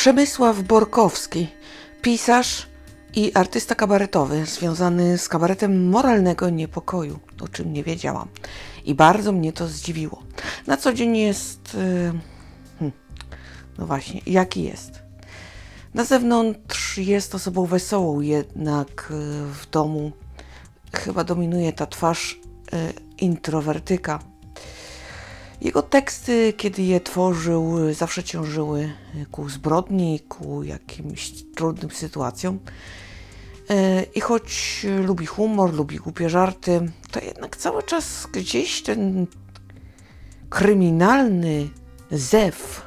Przemysław Borkowski, pisarz i artysta kabaretowy związany z kabaretem moralnego niepokoju, o czym nie wiedziałam. I bardzo mnie to zdziwiło. Na co dzień jest. Yy, hmm, no właśnie, jaki jest? Na zewnątrz jest osobą wesołą, jednak yy, w domu chyba dominuje ta twarz yy, introwertyka. Jego teksty, kiedy je tworzył, zawsze ciążyły ku zbrodni, ku jakimś trudnym sytuacjom. E, I choć lubi humor, lubi głupie żarty, to jednak cały czas gdzieś ten kryminalny zew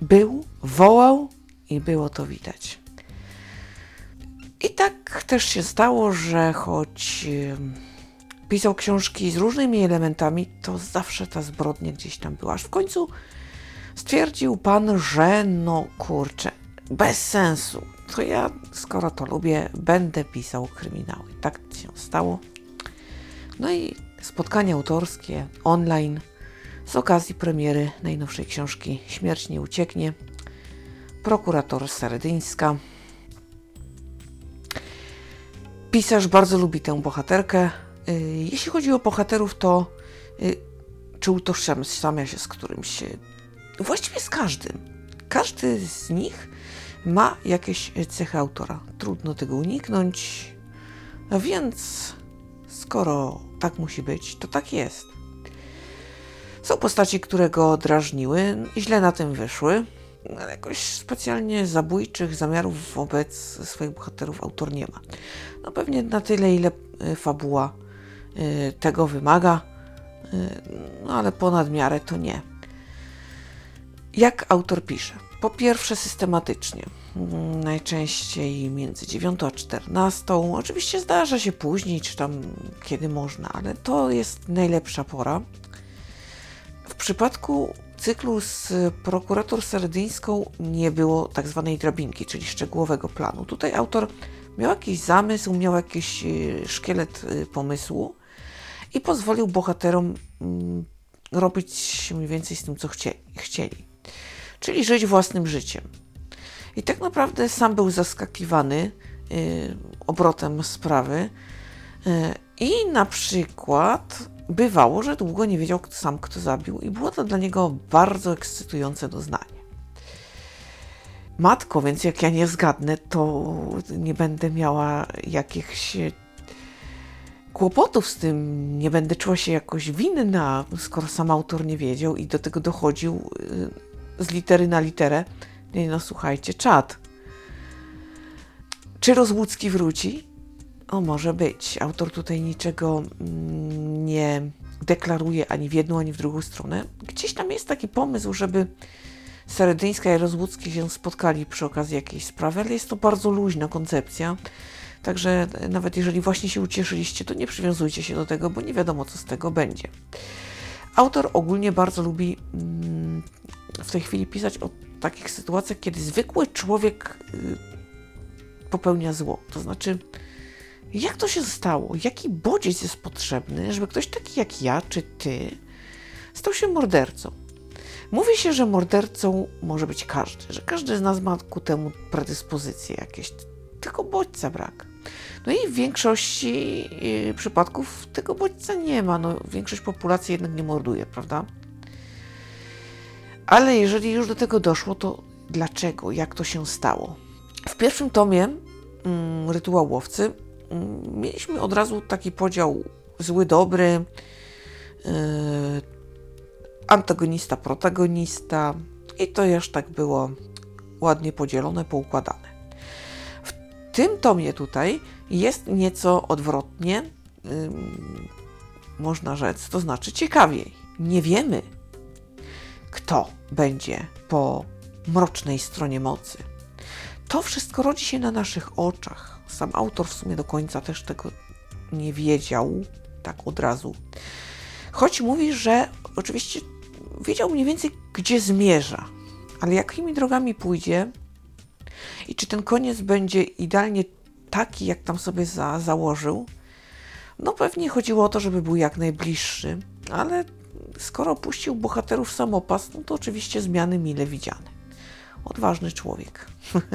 był, wołał i było to widać. I tak też się stało, że choć pisał książki z różnymi elementami, to zawsze ta zbrodnia gdzieś tam była. Aż w końcu stwierdził pan, że no kurczę, bez sensu. To ja, skoro to lubię, będę pisał kryminały. Tak się stało. No i spotkania autorskie online z okazji premiery najnowszej książki Śmierć nie ucieknie. Prokurator Saredyńska. Pisarz bardzo lubi tę bohaterkę, jeśli chodzi o bohaterów, to y, czy utożsamia się z którymś, właściwie z każdym. Każdy z nich ma jakieś cechy autora. Trudno tego uniknąć, a więc skoro tak musi być, to tak jest. Są postaci, które go drażniły źle na tym wyszły, ale jakoś specjalnie zabójczych zamiarów wobec swoich bohaterów autor nie ma. No pewnie na tyle, ile y, fabuła Y, tego wymaga, y, no ale ponad miarę to nie. Jak autor pisze? Po pierwsze, systematycznie. Mm, najczęściej między 9 a 14. Oczywiście zdarza się później, czy tam kiedy można, ale to jest najlepsza pora. W przypadku cyklu z prokurator sardyńską nie było tak zwanej drabinki, czyli szczegółowego planu. Tutaj autor miał jakiś zamysł, miał jakiś y, szkielet pomysłu i pozwolił bohaterom mm, robić mniej więcej z tym, co chcie, chcieli. Czyli żyć własnym życiem. I tak naprawdę sam był zaskakiwany y, obrotem sprawy. Y, I na przykład bywało, że długo nie wiedział sam, kto zabił, i było to dla niego bardzo ekscytujące doznanie. Matko, więc jak ja nie zgadnę, to nie będę miała jakichś kłopotów z tym, nie będę czuła się jakoś winna, skoro sam autor nie wiedział i do tego dochodził y, z litery na literę. Nie no, słuchajcie, czad. Czy Rozłucki wróci? O, może być. Autor tutaj niczego mm, nie deklaruje ani w jedną, ani w drugą stronę. Gdzieś tam jest taki pomysł, żeby Seredyńska i Rozłucki się spotkali przy okazji jakiejś sprawy, ale jest to bardzo luźna koncepcja. Także nawet jeżeli właśnie się ucieszyliście, to nie przywiązujcie się do tego, bo nie wiadomo, co z tego będzie. Autor ogólnie bardzo lubi mm, w tej chwili pisać o takich sytuacjach, kiedy zwykły człowiek y, popełnia zło. To znaczy, jak to się stało? Jaki bodziec jest potrzebny, żeby ktoś taki jak ja czy ty stał się mordercą? Mówi się, że mordercą może być każdy, że każdy z nas ma ku temu predyspozycje jakieś, tylko bodźca brak. No i w większości y, przypadków tego bodźca nie ma. No, większość populacji jednak nie morduje, prawda? Ale jeżeli już do tego doszło, to dlaczego? Jak to się stało? W pierwszym tomie mm, Rytuał Łowcy mm, mieliśmy od razu taki podział zły, dobry, yy, antagonista, protagonista i to już tak było ładnie podzielone, poukładane tym tomie tutaj jest nieco odwrotnie, można rzec, to znaczy ciekawiej. Nie wiemy, kto będzie po mrocznej stronie mocy. To wszystko rodzi się na naszych oczach. Sam autor w sumie do końca też tego nie wiedział, tak od razu. Choć mówi, że oczywiście wiedział mniej więcej, gdzie zmierza, ale jakimi drogami pójdzie, i czy ten koniec będzie idealnie taki, jak tam sobie za, założył? No pewnie chodziło o to, żeby był jak najbliższy, ale skoro puścił bohaterów samopas, no to oczywiście zmiany mile widziane. Odważny człowiek.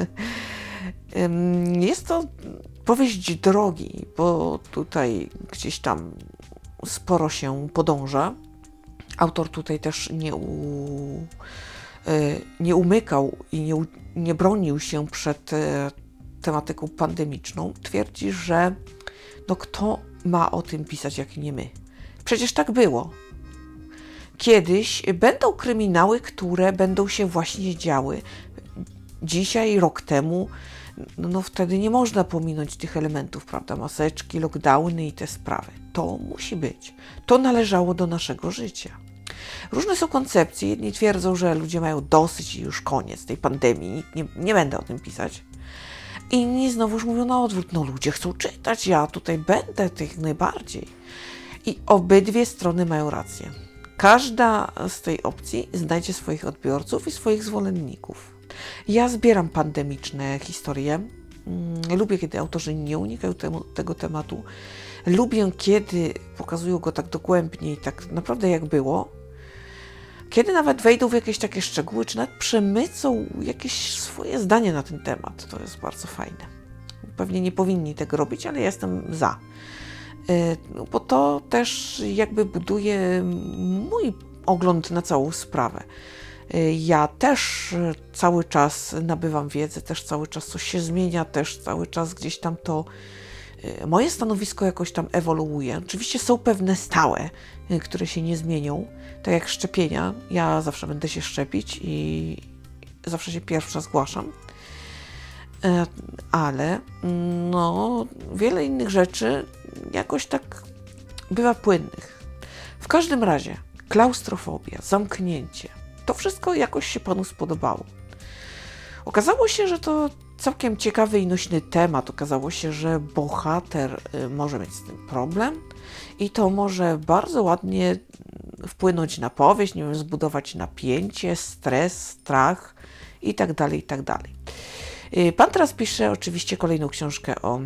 Jest to powieść drogi, bo tutaj gdzieś tam sporo się podąża. Autor tutaj też nie, u, nie umykał i nie, nie bronił się przed e, tematyką pandemiczną. Twierdzi, że no kto ma o tym pisać, jak nie my. Przecież tak było. Kiedyś będą kryminały, które będą się właśnie działy. Dzisiaj, rok temu, no, no wtedy nie można pominąć tych elementów, prawda? Maseczki, lockdowny i te sprawy. To musi być. To należało do naszego życia. Różne są koncepcje. Jedni twierdzą, że ludzie mają dosyć i już koniec tej pandemii. Nie, nie będę o tym pisać. Inni znowuż mówią na odwrót. No ludzie chcą czytać, ja tutaj będę tych najbardziej. I obydwie strony mają rację. Każda z tej opcji znajdzie swoich odbiorców i swoich zwolenników. Ja zbieram pandemiczne historie. Mm, lubię, kiedy autorzy nie unikają temu, tego tematu. Lubię, kiedy pokazują go tak dogłębnie i tak naprawdę jak było. Kiedy nawet wejdą w jakieś takie szczegóły, czy nawet przemycą jakieś swoje zdanie na ten temat. To jest bardzo fajne. Pewnie nie powinni tego robić, ale ja jestem za. E, no bo to też jakby buduje mój ogląd na całą sprawę. E, ja też cały czas nabywam wiedzę, też cały czas coś się zmienia, też cały czas gdzieś tam to e, moje stanowisko jakoś tam ewoluuje. Oczywiście są pewne stałe, które się nie zmienią, tak jak szczepienia. Ja zawsze będę się szczepić i zawsze się pierwsza zgłaszam. Ale no, wiele innych rzeczy jakoś tak bywa płynnych. W każdym razie, klaustrofobia, zamknięcie, to wszystko jakoś się panu spodobało. Okazało się, że to całkiem ciekawy i nośny temat. Okazało się, że bohater y, może mieć z tym problem i to może bardzo ładnie wpłynąć na powieść, nie wiem, zbudować napięcie, stres, strach i tak dalej, i tak. Y, pan teraz pisze oczywiście kolejną książkę o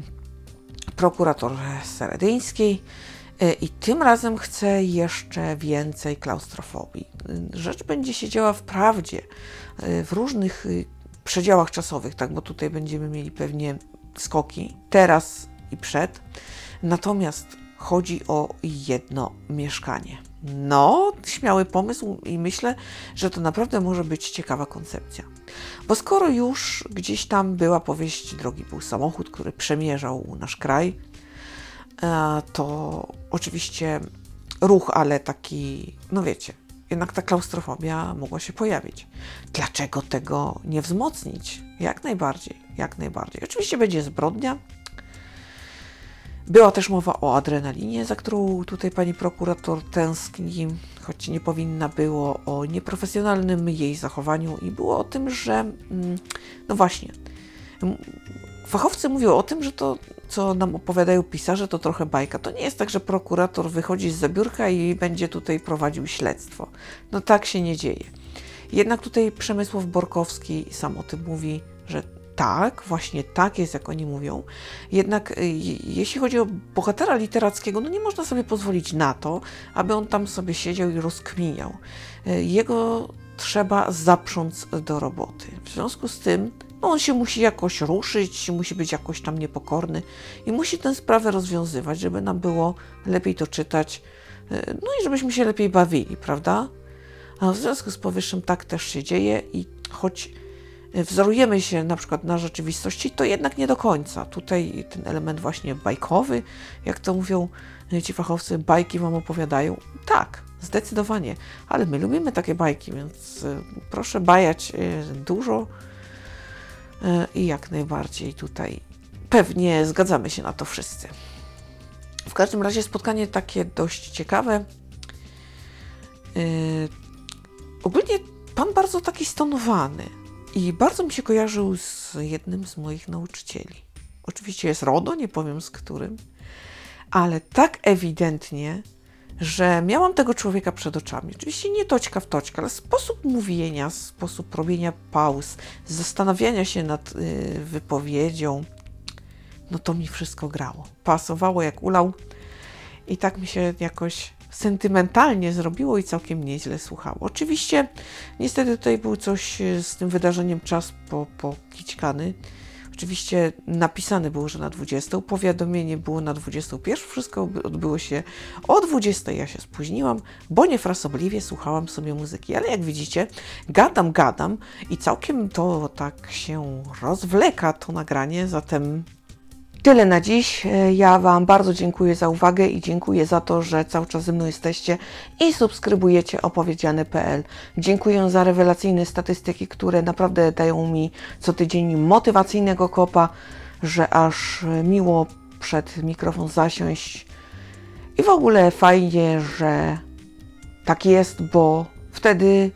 prokurator seredyńskiej e, i tym razem chcę jeszcze więcej klaustrofobii. Rzecz będzie się działa wprawdzie e, w różnych y, przedziałach czasowych, tak, bo tutaj będziemy mieli pewnie skoki teraz i przed. Natomiast chodzi o jedno mieszkanie. No, śmiały pomysł i myślę, że to naprawdę może być ciekawa koncepcja. Bo skoro już gdzieś tam była powieść Drogi był samochód, który przemierzał nasz kraj, e, to oczywiście ruch, ale taki, no wiecie, jednak ta klaustrofobia mogła się pojawić. Dlaczego tego nie wzmocnić? Jak najbardziej, jak najbardziej. Oczywiście będzie zbrodnia, była też mowa o adrenalinie, za którą tutaj pani prokurator tęskni, choć nie powinna było o nieprofesjonalnym jej zachowaniu i było o tym, że mm, no właśnie, fachowcy mówią o tym, że to, co nam opowiadają pisarze, to trochę bajka. To nie jest tak, że prokurator wychodzi z zabiórka i będzie tutaj prowadził śledztwo. No tak się nie dzieje. Jednak tutaj Przemysław Borkowski sam o tym mówi, że tak, właśnie tak jest, jak oni mówią. Jednak y, jeśli chodzi o bohatera literackiego, no nie można sobie pozwolić na to, aby on tam sobie siedział i rozkminiał. Y, jego trzeba zaprząc do roboty. W związku z tym on się musi jakoś ruszyć, musi być jakoś tam niepokorny i musi tę sprawę rozwiązywać, żeby nam było lepiej to czytać, y, no i żebyśmy się lepiej bawili, prawda? A w związku z powyższym tak też się dzieje i choć wzorujemy się na przykład na rzeczywistości, to jednak nie do końca. Tutaj ten element właśnie bajkowy, jak to mówią ci fachowcy, bajki wam opowiadają. Tak, zdecydowanie, ale my lubimy takie bajki, więc e, proszę bajać e, dużo e, i jak najbardziej tutaj pewnie zgadzamy się na to wszyscy. W każdym razie spotkanie takie dość ciekawe. Ogólnie pan bardzo taki stonowany. I bardzo mi się kojarzył z jednym z moich nauczycieli. Oczywiście jest RODO, nie powiem z którym, ale tak ewidentnie, że miałam tego człowieka przed oczami. Oczywiście nie toćka w toćka, ale sposób mówienia, sposób robienia pauz, zastanawiania się nad y, wypowiedzią, no to mi wszystko grało. Pasowało jak ulał i tak mi się jakoś sentymentalnie zrobiło i całkiem nieźle słuchało. Oczywiście, niestety tutaj był coś z tym wydarzeniem czas po, pokićkany. Oczywiście napisane było, że na 20, powiadomienie było na 21, wszystko odby- odbyło się o 20. Ja się spóźniłam, bo niefrasobliwie słuchałam sobie muzyki, ale jak widzicie, gadam, gadam i całkiem to tak się rozwleka to nagranie, zatem Tyle na dziś. E, Ja Wam bardzo dziękuję za uwagę i dziękuję za to, że cały czas ze mną jesteście i subskrybujecie opowiedziane.pl. Dziękuję za rewelacyjne statystyki, które naprawdę dają mi co tydzień motywacyjnego kopa, że aż miło przed mikrofon zasiąść. I w ogóle fajnie, że tak jest, bo wtedy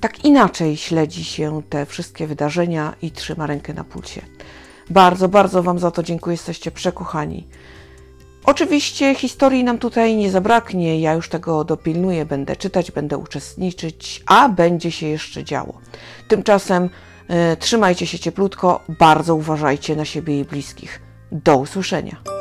tak inaczej śledzi się te wszystkie wydarzenia i trzyma rękę na pulsie. Bardzo, bardzo Wam za to dziękuję, jesteście przekochani. Oczywiście historii nam tutaj nie zabraknie, ja już tego dopilnuję, będę czytać, będę uczestniczyć, a będzie się jeszcze działo. Tymczasem e, trzymajcie się cieplutko, bardzo uważajcie na siebie i bliskich. Do usłyszenia.